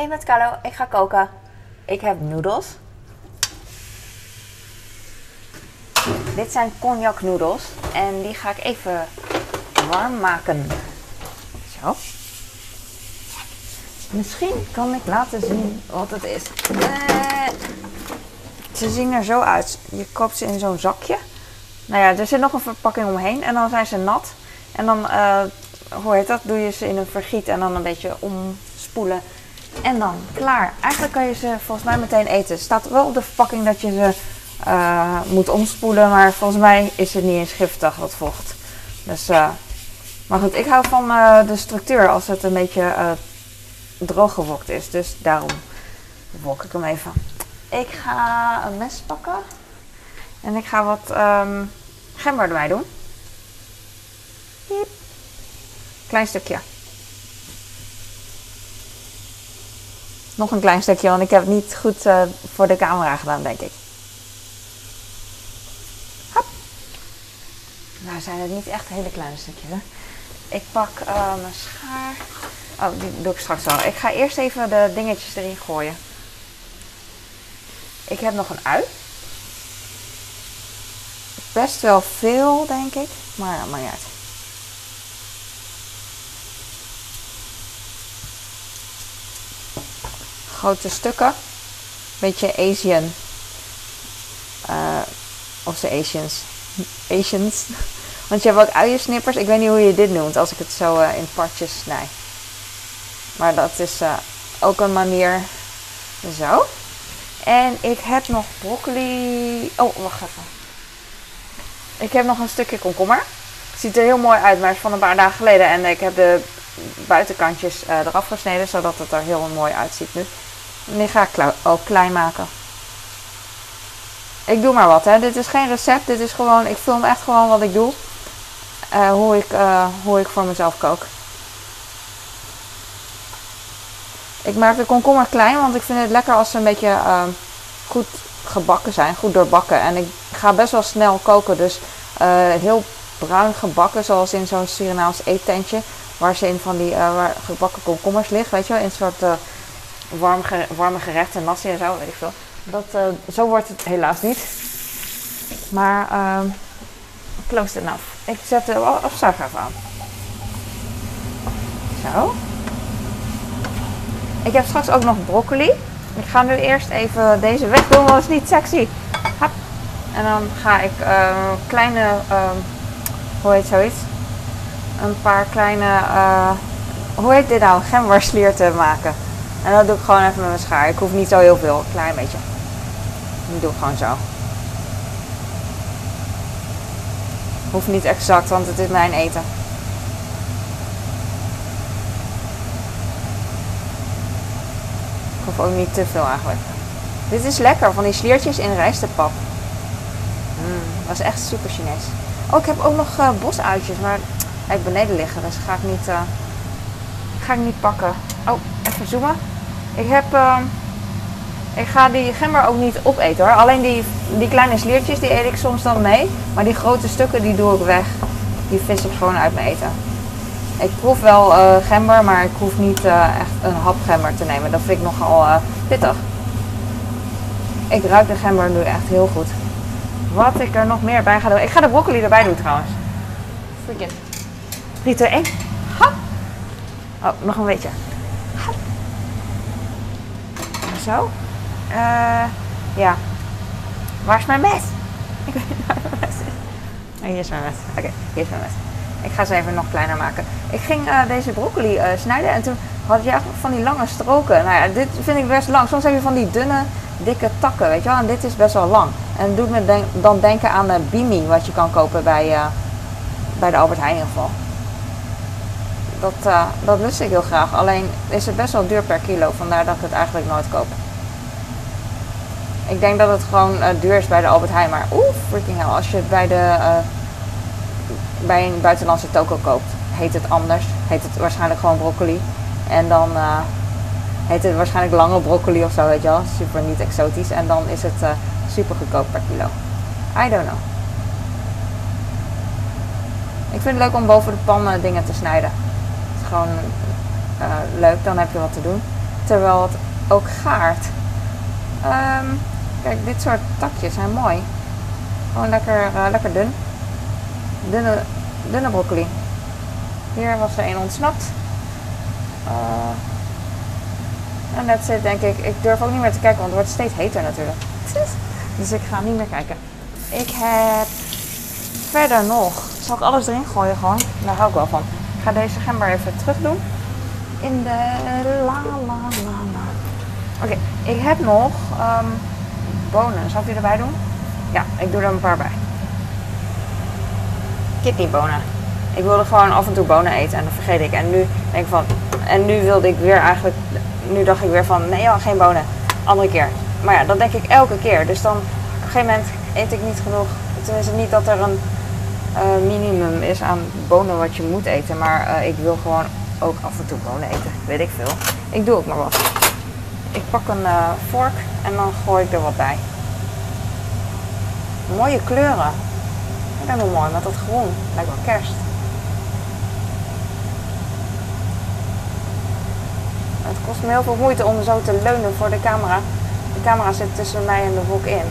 Hey met Carlo, ik ga koken. Ik heb noedels. Dit zijn cognac en die ga ik even warm maken. Zo. Misschien kan ik laten zien wat het is. Eh, ze zien er zo uit. Je koopt ze in zo'n zakje. Nou ja, er zit nog een verpakking omheen en dan zijn ze nat. En dan, eh, hoe heet dat, doe je ze in een vergiet en dan een beetje omspoelen. En dan klaar. Eigenlijk kan je ze volgens mij meteen eten. Staat wel op de verpakking dat je ze eh, moet omspoelen, maar volgens mij is het niet eens giftig, dat vocht. Dus, eh, maar goed, ik hou van eh, de structuur als het een beetje droog gewokt is. Dus daarom wok ik hem even. Ik ga een mes pakken. En ik ga wat ehm gember erbij doen. Klein stukje. Nog een klein stukje, want ik heb het niet goed eh, voor de camera gedaan, denk ik. Hop. Nou zijn het niet echt hele kleine stukjes, hè. Ik pak eh, mijn schaar. Oh, die doe ik straks wel. Ik ga eerst even de dingetjes erin gooien. Ik heb nog een ui. Best wel veel, denk ik. Maar ja, maar niet. Grote stukken. Beetje Asian. Eh, of ze Asians. Asians. Want je hebt ook uiensnippers. Ik weet niet hoe je dit noemt als ik het zo eh, in partjes snij. Maar dat is eh, ook een manier. Zo. En ik heb nog broccoli. Oh, wacht even. Ik heb nog een stukje komkommer. Ziet er heel mooi uit, maar is van een paar dagen geleden. En ik heb de buitenkantjes eraf gesneden, zodat het er heel mooi uitziet nu. En die ga ik ook klein maken. Ik doe maar wat, hè. Dit is geen recept. Dit is gewoon, ik film echt gewoon wat ik doe. Eh, hoe, ik, eh, hoe ik voor mezelf kook. Ik maak de komkommer klein, want ik vind het lekker als ze een beetje eh, goed gebakken zijn, goed doorbakken. En ik ga best wel snel koken, dus heel bruin gebakken, zoals in zo'n Surinaams eettentje. Waar ze in van die waar gebakken komkommers liggen, weet je wel, in een soort warm warme gerechten, nasi en zo, weet ik veel. Dat, eh, zo wordt het helaas niet. Maar ehm close enough. Ik zet de afzuiger even aan. Zo. Ik heb straks ook nog broccoli. Ik ga nu eerst even deze weg doen, want het is niet sexy. Hap. En dan ga ik eh, kleine, ehm, hoe heet zoiets? Een paar kleine, eh, hoe heet dit nou? Gemberslierten maken. En dat doe ik gewoon even met mijn schaar. Ik hoef niet zo heel veel, een klein beetje. Die doe ik gewoon zo. Hoeft niet exact, want het is mijn eten. Ik hoef ook niet te veel eigenlijk. Dit is lekker, van die sliertjes in rijstepap. Mm, dat is echt super Chinees. Oh, ik heb ook nog eh, bosuitjes, maar hij heeft beneden liggen, dus ga ik niet, eh, ga ik niet pakken. Oh, even zoomen. Ik heb, ehm, ik ga die gember ook niet opeten hoor. Alleen die, die kleine sliertjes, die eet ik soms dan mee. Maar die grote stukken, die doe ik weg. Die vis ik gewoon uit mijn eten. Ik proef wel eh, gember, maar ik hoef niet eh, echt een hap gember te nemen. Dat vind ik nogal eh, pittig. Ik ruik de gember nu echt heel goed. Wat ik er nog meer bij ga doen. Ik ga de broccoli erbij doen trouwens. Freaking. 3, 2, 1. Hap. Oh, nog een beetje. Zo. Eh, ja. Waar is mijn mes? Ik weet niet waar mijn mes is. Oh, hier is mijn mes. Oké, hier is mijn mes. Ik ga ze even nog kleiner maken. Ik ging eh, deze broccoli eh, snijden en toen had je eigenlijk van die lange stroken. Nou ja, dit vind ik best lang. Soms heb je van die dunne, dikke takken, weet je wel. En dit is best wel lang. En het doet me denk- dan denken aan de bimi, wat je kan kopen bij, bij de Albert Heijn geval. Dat, eh, dat lust ik heel graag. Alleen is het best wel duur per kilo, vandaar dat ik het eigenlijk nooit koop. Ik denk dat het gewoon eh, duur is bij de Albert Heijn, maar oeh, freaking hell. Als je het bij, de, eh, bij een buitenlandse toko koopt, heet het anders. Heet het waarschijnlijk gewoon broccoli. En dan heet het waarschijnlijk lange broccoli of zo, weet je wel. Super niet exotisch. En dan is het super goedkoop per kilo. I don't know. Ik vind het leuk om boven de pan dingen te snijden. Gewoon eh, leuk, dan heb je wat te doen. terwijl het ook gaart. Ehm, kijk, dit soort takjes zijn mooi. Gewoon lekker, eh, lekker dun. Dunne, dunne broccoli. Hier was er een ontsnapt. Uh, en dat zit denk ik. Ik durf ook niet meer te kijken, want het wordt steeds heter natuurlijk. Dus ik ga niet meer kijken. Ik heb verder nog. Zal ik alles erin gooien gewoon? Daar hou ik wel van. Ik ga deze gember even terug doen. In de la la la la. Oké, ik heb nog um, bonen. Zal ik die erbij doen? Ja, ik doe er een paar bij. Kidneybonen. Ik wilde gewoon af en toe bonen eten en dat vergeet ik. En nu denk ik van. En nu wilde ik weer eigenlijk. Nu dacht ik weer van nee joh, geen bonen. Andere keer. Maar ja, dat denk ik elke keer. Dus dan op een gegeven moment eet ik niet genoeg. Tenminste niet dat er een minimum is aan bonen wat je moet eten. Maar uh, ik wil gewoon ook af en toe bonen eten. Weet ik veel. Ik doe ook maar wat. Ik pak een uh, vork en dan gooi ik er wat bij. Mooie kleuren. Ik vind mooi met dat groen. Lijkt wel kerst. Het kost me heel veel moeite om zo te leunen voor de camera. De camera zit tussen mij en de wok in.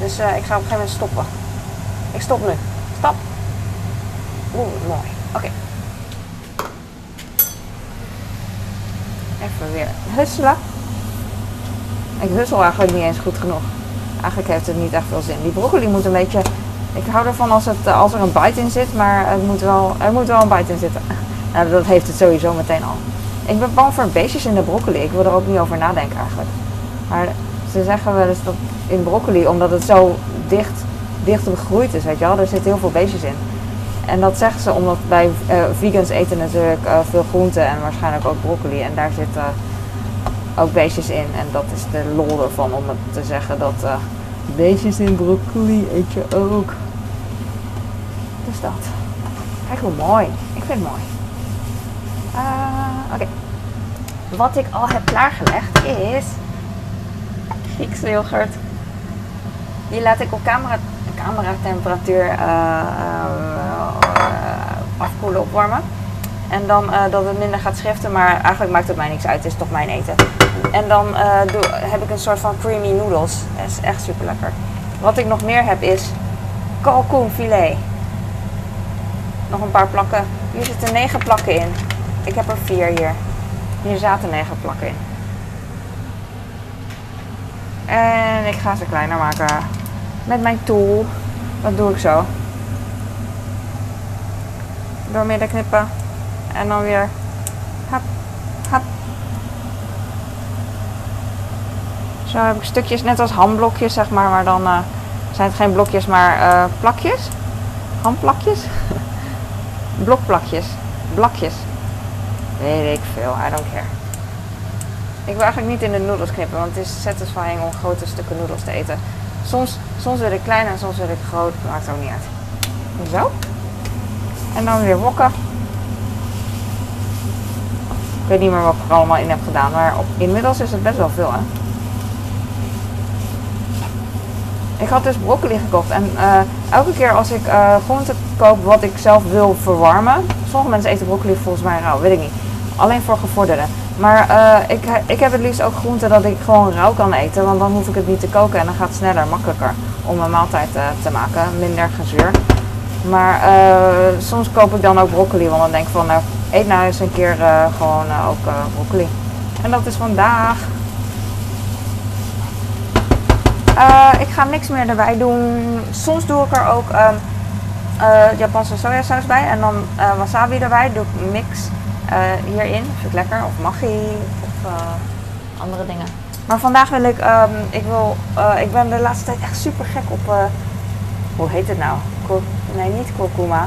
Dus ik ga op een gegeven moment stoppen. Ik stop nu. Stop. Oeh, mooi. Oké. Even weer husselen. Ik hussel eigenlijk niet eens goed genoeg. Eigenlijk heeft het niet echt veel zin. Die broccoli moet een beetje... Ik hou ervan als, het, als er een bite in zit, maar het moet wel, er moet wel een bite in zitten. Nou, dat heeft het sowieso meteen al. Ik ben bang voor beestjes in de broccoli. Ik wil er ook niet over nadenken eigenlijk. Maar ze zeggen wel eens dat in broccoli, omdat het zo dicht, dicht begroeid is, weet je wel, er zitten heel veel beestjes in. En dat zeggen ze omdat wij uh, vegans eten natuurlijk uh, veel groenten en waarschijnlijk ook broccoli. En daar zitten ook beestjes in. En dat is de lol ervan om te zeggen dat uh, beestjes in broccoli eet je ook. Dus dat. Kijk hoe mooi. Ik vind het mooi. Oké. Wat ik al heb klaargelegd is Griekse yoghurt. Die laat ik op camera, cameratemperatuur uh, afkoelen, opwarmen. En dan uh, dat het minder gaat schriften, maar eigenlijk maakt het mij niks uit. Het is toch mijn eten. En dan doe, heb ik een soort van creamy noodles. Dat is echt super lekker. Wat ik nog meer heb is kalkoenfilet. Nog een paar plakken. Hier zitten negen plakken in. Ik heb er vier hier. Hier zaten negen plakken in. En ik ga ze kleiner maken met mijn tool. Dat doe ik zo. Door midden knippen. En dan weer hap, hap. Zo heb ik stukjes, net als hamblokjes zeg maar, maar dan uh, zijn het geen blokjes, maar uh, plakjes. Hamplakjes. Blokplakjes. Blakjes. Weet ik veel, I don't care. Ik wil eigenlijk niet in de noedels knippen, want het is satisfying om grote stukken noedels te eten. Soms, soms wil ik klein en soms wil ik groot, maakt ook niet uit. Zo. En dan weer wokken. Ik weet niet meer wat ik er allemaal in heb gedaan, maar op, inmiddels is het best wel veel hè. Ik had dus broccoli gekocht en uh, elke keer als ik uh, groente koop wat ik zelf wil verwarmen. Sommige mensen eten broccoli volgens mij rauw, weet ik niet. Alleen voor gevorderden. Maar uh, ik, ik heb het liefst ook groente dat ik gewoon rauw kan eten. Want dan hoef ik het niet te koken en dan gaat het sneller, makkelijker om een maaltijd uh, te maken. Minder gezuur. Maar uh, soms koop ik dan ook broccoli. Want dan denk ik van nou, eet nou eens een keer gewoon ook broccoli. En dat is vandaag. ik ga niks meer erbij doen. Soms doe ik er ook um, Japanse sojasaus bij. En dan wasabi erbij. Doe ik mix. Uh, hierin. Vind ik lekker. Of maggi of uh, andere dingen. Maar vandaag wil ik, um, ik wil, uh, ik ben de laatste tijd echt super gek op, hoe heet het nou? Nee, niet kurkuma.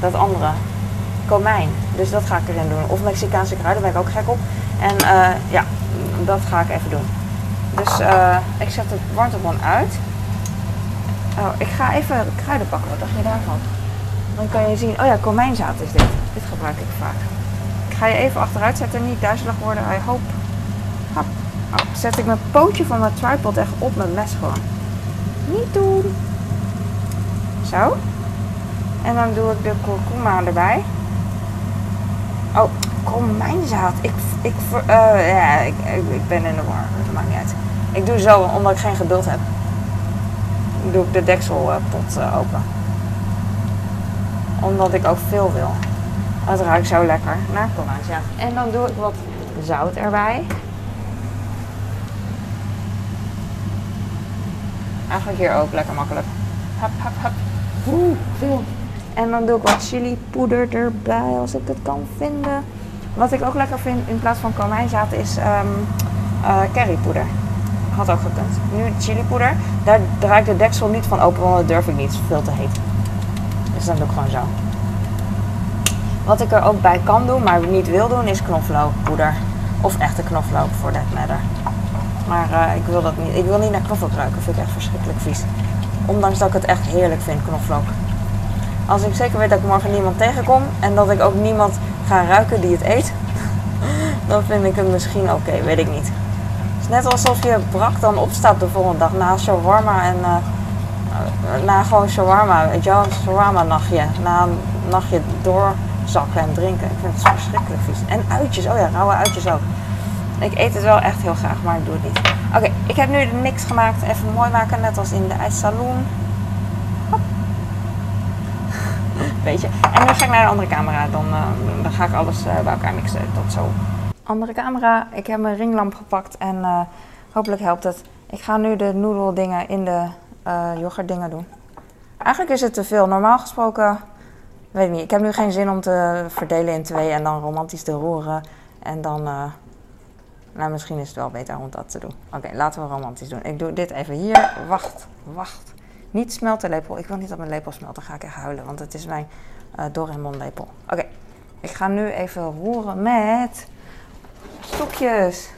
Dat andere. Komijn. Dus dat ga ik erin doen. Of Mexicaanse kruiden, ben ik ook gek op. En ja, dat ga ik even doen. Dus ik zet het warmtebron uit. Oh, ik ga even kruiden pakken. Wat dacht je daarvan? Dan kan je zien, oh ja, komijnzaad is dit. Dit gebruik ik vaak. Ik ga je even achteruit zetten, niet duizelig worden, I hope. Zet ik mijn pootje van mijn tripod echt op mijn mes gewoon. Niet doen. Zo. En dan doe ik de kurkuma erbij. Oh, komijnzaad. Ik, ik, eh, ja, ik, ik, ben in de war. Dat maakt niet uit. Ik doe zo, omdat ik geen geduld heb. Doe ik de dekselpot eh, open. Omdat ik ook veel wil. Het ruikt zo lekker naar komijnzaad. En dan doe ik wat zout erbij. Eigenlijk hier ook lekker makkelijk. Hap, hap, hap. Oeh, veel. En dan doe ik wat chilipoeder erbij als ik het kan vinden. Wat ik ook lekker vind in plaats van komijnzaad is eh, currypoeder. Had ook gekund. Nu chilipoeder. Daar draai ik de deksel niet van open, want dat durf ik niet. Veel te heet. Dus dan doe ik gewoon zo. Wat ik er ook bij kan doen, maar niet wil doen, is knoflookpoeder. Of echte knoflook, voor that matter. Maar eh, ik wil dat niet. Ik wil niet naar knoflook ruiken. vind ik echt verschrikkelijk vies. Ondanks dat ik het echt heerlijk vind, knoflook. Als ik zeker weet dat ik morgen niemand tegenkom en dat ik ook niemand ga ruiken die het eet, dan vind ik het misschien oké, weet ik niet. Het is net alsof je brak dan opstaat de volgende dag na shawarma en eh, eh, na gewoon shawarma, weet je wel, shawarma nachtje. Na een nachtje doorzakken en drinken. Ik vind het verschrikkelijk vies. En uitjes, oh ja, rauwe uitjes ook. Ik eet het wel echt heel graag, maar ik doe het niet. Oké, ik heb nu de niks gemaakt. Even mooi maken, net als in de ijssalon. Weet je. En nu ga ik naar de andere camera. Dan, eh, dan ga ik alles eh, bij elkaar mixen. Tot zo. Andere camera. Ik heb mijn ringlamp gepakt en eh, hopelijk helpt het. Ik ga nu de noedeldingen in de eh yoghurtdingen doen. Eigenlijk is het te veel. Normaal gesproken, weet ik niet. Ik heb nu geen zin om te verdelen in twee en dan romantisch te roeren. En dan, nou misschien is het wel beter om dat te doen. Oké, laten we romantisch doen. Ik doe dit even hier. Wacht, wacht. Niet smeltenlepel. Ik wil niet dat mijn lepel smelt. Dan ga ik echt huilen, want het is mijn eh Doraemon lepel. Oké, ik ga nu even roeren met stokjes.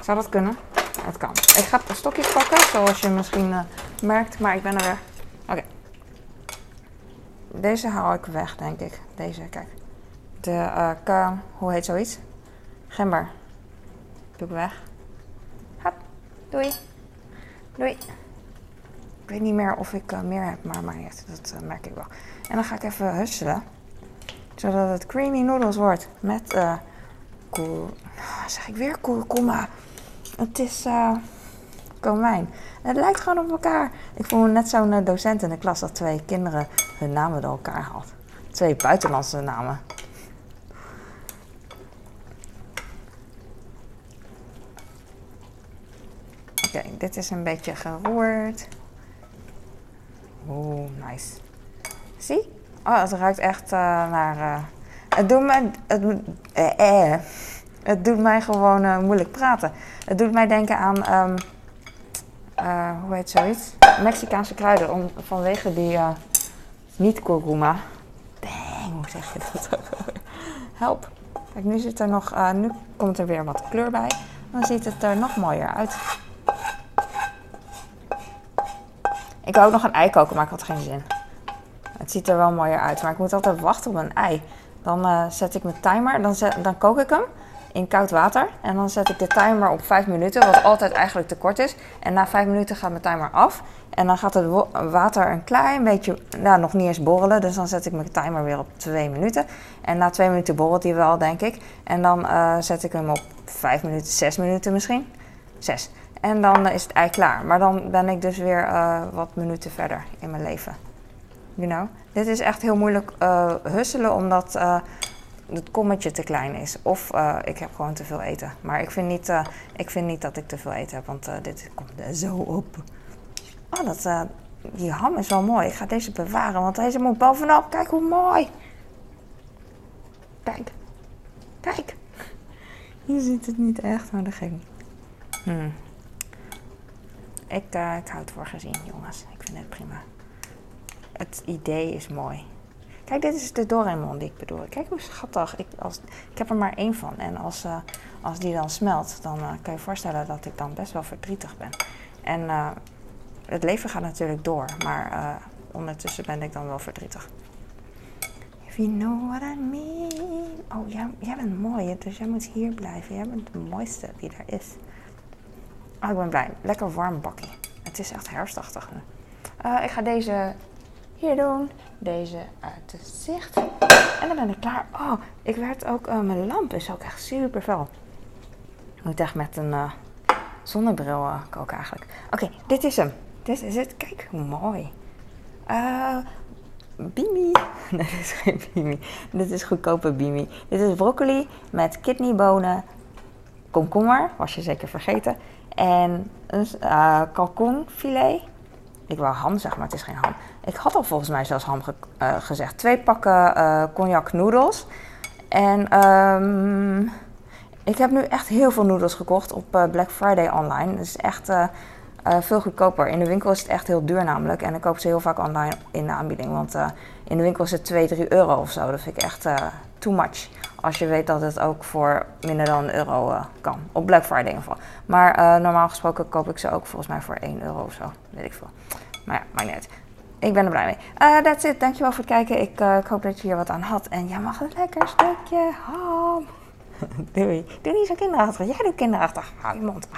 Zou dat kunnen? Het kan. Ik ga stokjes pakken, zoals je misschien eh, merkt, maar ik ben er weer. Oké. Deze haal ik weg, denk ik. Deze, kijk. De, eh, hoe heet zoiets? Gember. Doe ik weg. Hop, doei. Doei. Ik weet niet meer of ik eh, meer heb, maar, maar dat eh, merk ik wel. En dan ga ik even husselen. Zodat het creamy noodles wordt. Met, koer... zeg ik weer kurkuma. Het is komijn. Het lijkt gewoon op elkaar. Ik voel me net zo'n docent in de klas dat twee kinderen hun namen door elkaar had. Twee buitenlandse namen. Dit is een beetje geroerd. Oeh, nice. Zie? Oh, het ruikt echt eh, naar. eh, het doet mij. Het, eh, eh. het doet mij gewoon moeilijk praten. Het doet mij denken aan. ehm, eh, hoe heet zoiets? Mexicaanse kruiden. Vanwege die. niet kurkuma. Dang, hoe zeg je dat? Help. Kijk, nu zit er nog. nu komt er weer wat kleur bij. Dan ziet het er nog mooier uit. Ik wou ook nog een ei koken, maar ik had geen zin. Het ziet er wel mooier uit, maar ik moet altijd wachten op een ei. Dan eh, zet ik mijn timer, dan, dan kook ik hem in koud water. En dan zet ik de timer op 5 minuten, wat altijd eigenlijk te kort is. En na 5 minuten gaat mijn timer af. En dan gaat het water een klein beetje, nou nog niet eens borrelen. Dus dan zet ik mijn timer weer op 2 minuten. En na 2 minuten borrelt hij wel, denk ik. En dan eh, zet ik hem op 5 minuten, 6 minuten misschien. 6. En dan eh, is het ei klaar. Maar dan ben ik dus weer eh, wat minuten verder in mijn leven. You know? Dit is echt heel moeilijk eh husselen omdat het kommetje te klein is. Of ik heb gewoon te veel eten. Maar ik vind niet, ik vind niet dat ik te veel eten heb, want dit komt zo op. Oh, dat, die ham is wel mooi. Ik ga deze bewaren, want deze moet bovenop. Kijk hoe mooi. Kijk. Kijk. Je ziet het niet echt, maar dat geeft niet. Hmm. Ik, ik hou het voor gezien, jongens. Ik vind het prima. Het idee is mooi. Kijk, dit is de Doraemon die ik bedoel. Kijk hoe schattig. Ik, als, ik heb er maar één van. En als, eh, als die dan smelt, dan eh, kan je voorstellen dat ik dan best wel verdrietig ben. En het leven gaat natuurlijk door. Maar ondertussen ben ik dan wel verdrietig. If you know what I mean. Oh, jij, jij bent mooi. Dus jij moet hier blijven. Jij bent de mooiste die er is. Oh, ik ben blij. Lekker warm bakkie. Het is echt herfstachtig. Eh, ik ga deze hier doen. Deze uit de zicht. En dan ben ik klaar. Oh, ik werd ook, uh, mijn lamp is ook echt super fel. Ik moet echt met een uh, zonnebril koken eigenlijk. Oké, dit is hem. Dit is het. Kijk hoe mooi. Bimi. Nee, dit is geen bimi. Dit is goedkope bimi. Dit is broccoli met kidneybonen, komkommer, was je zeker vergeten, en een uh, kalkoenfilet. Ik wou ham zeggen, maar het is geen ham. Ik had al volgens mij zelfs ham ge uh, gezegd. Twee pakken uh, cognac noedels. En um, ik heb nu echt heel veel noedels gekocht op Black Friday online. Het is echt veel goedkoper. In de winkel is het echt heel duur namelijk. En ik koop ze heel vaak online in de aanbieding. Want in de winkel is het 2, 3 euro of zo. Dat vind ik echt too much. Als je weet dat het ook voor minder dan een euro kan. Op Black Friday in ieder geval. Maar normaal gesproken koop ik ze ook volgens mij voor 1 euro of zo. Weet ik veel. Maar ja, maakt niet uit. Ik ben er blij mee. Uh, that's it. Dankjewel voor het kijken. Ik, ik hoop dat je hier wat aan had. En jij mag een lekker stukje ham. Doei. Doe niet zo kinderachtig. Jij doet kinderachtig. Hou je mond.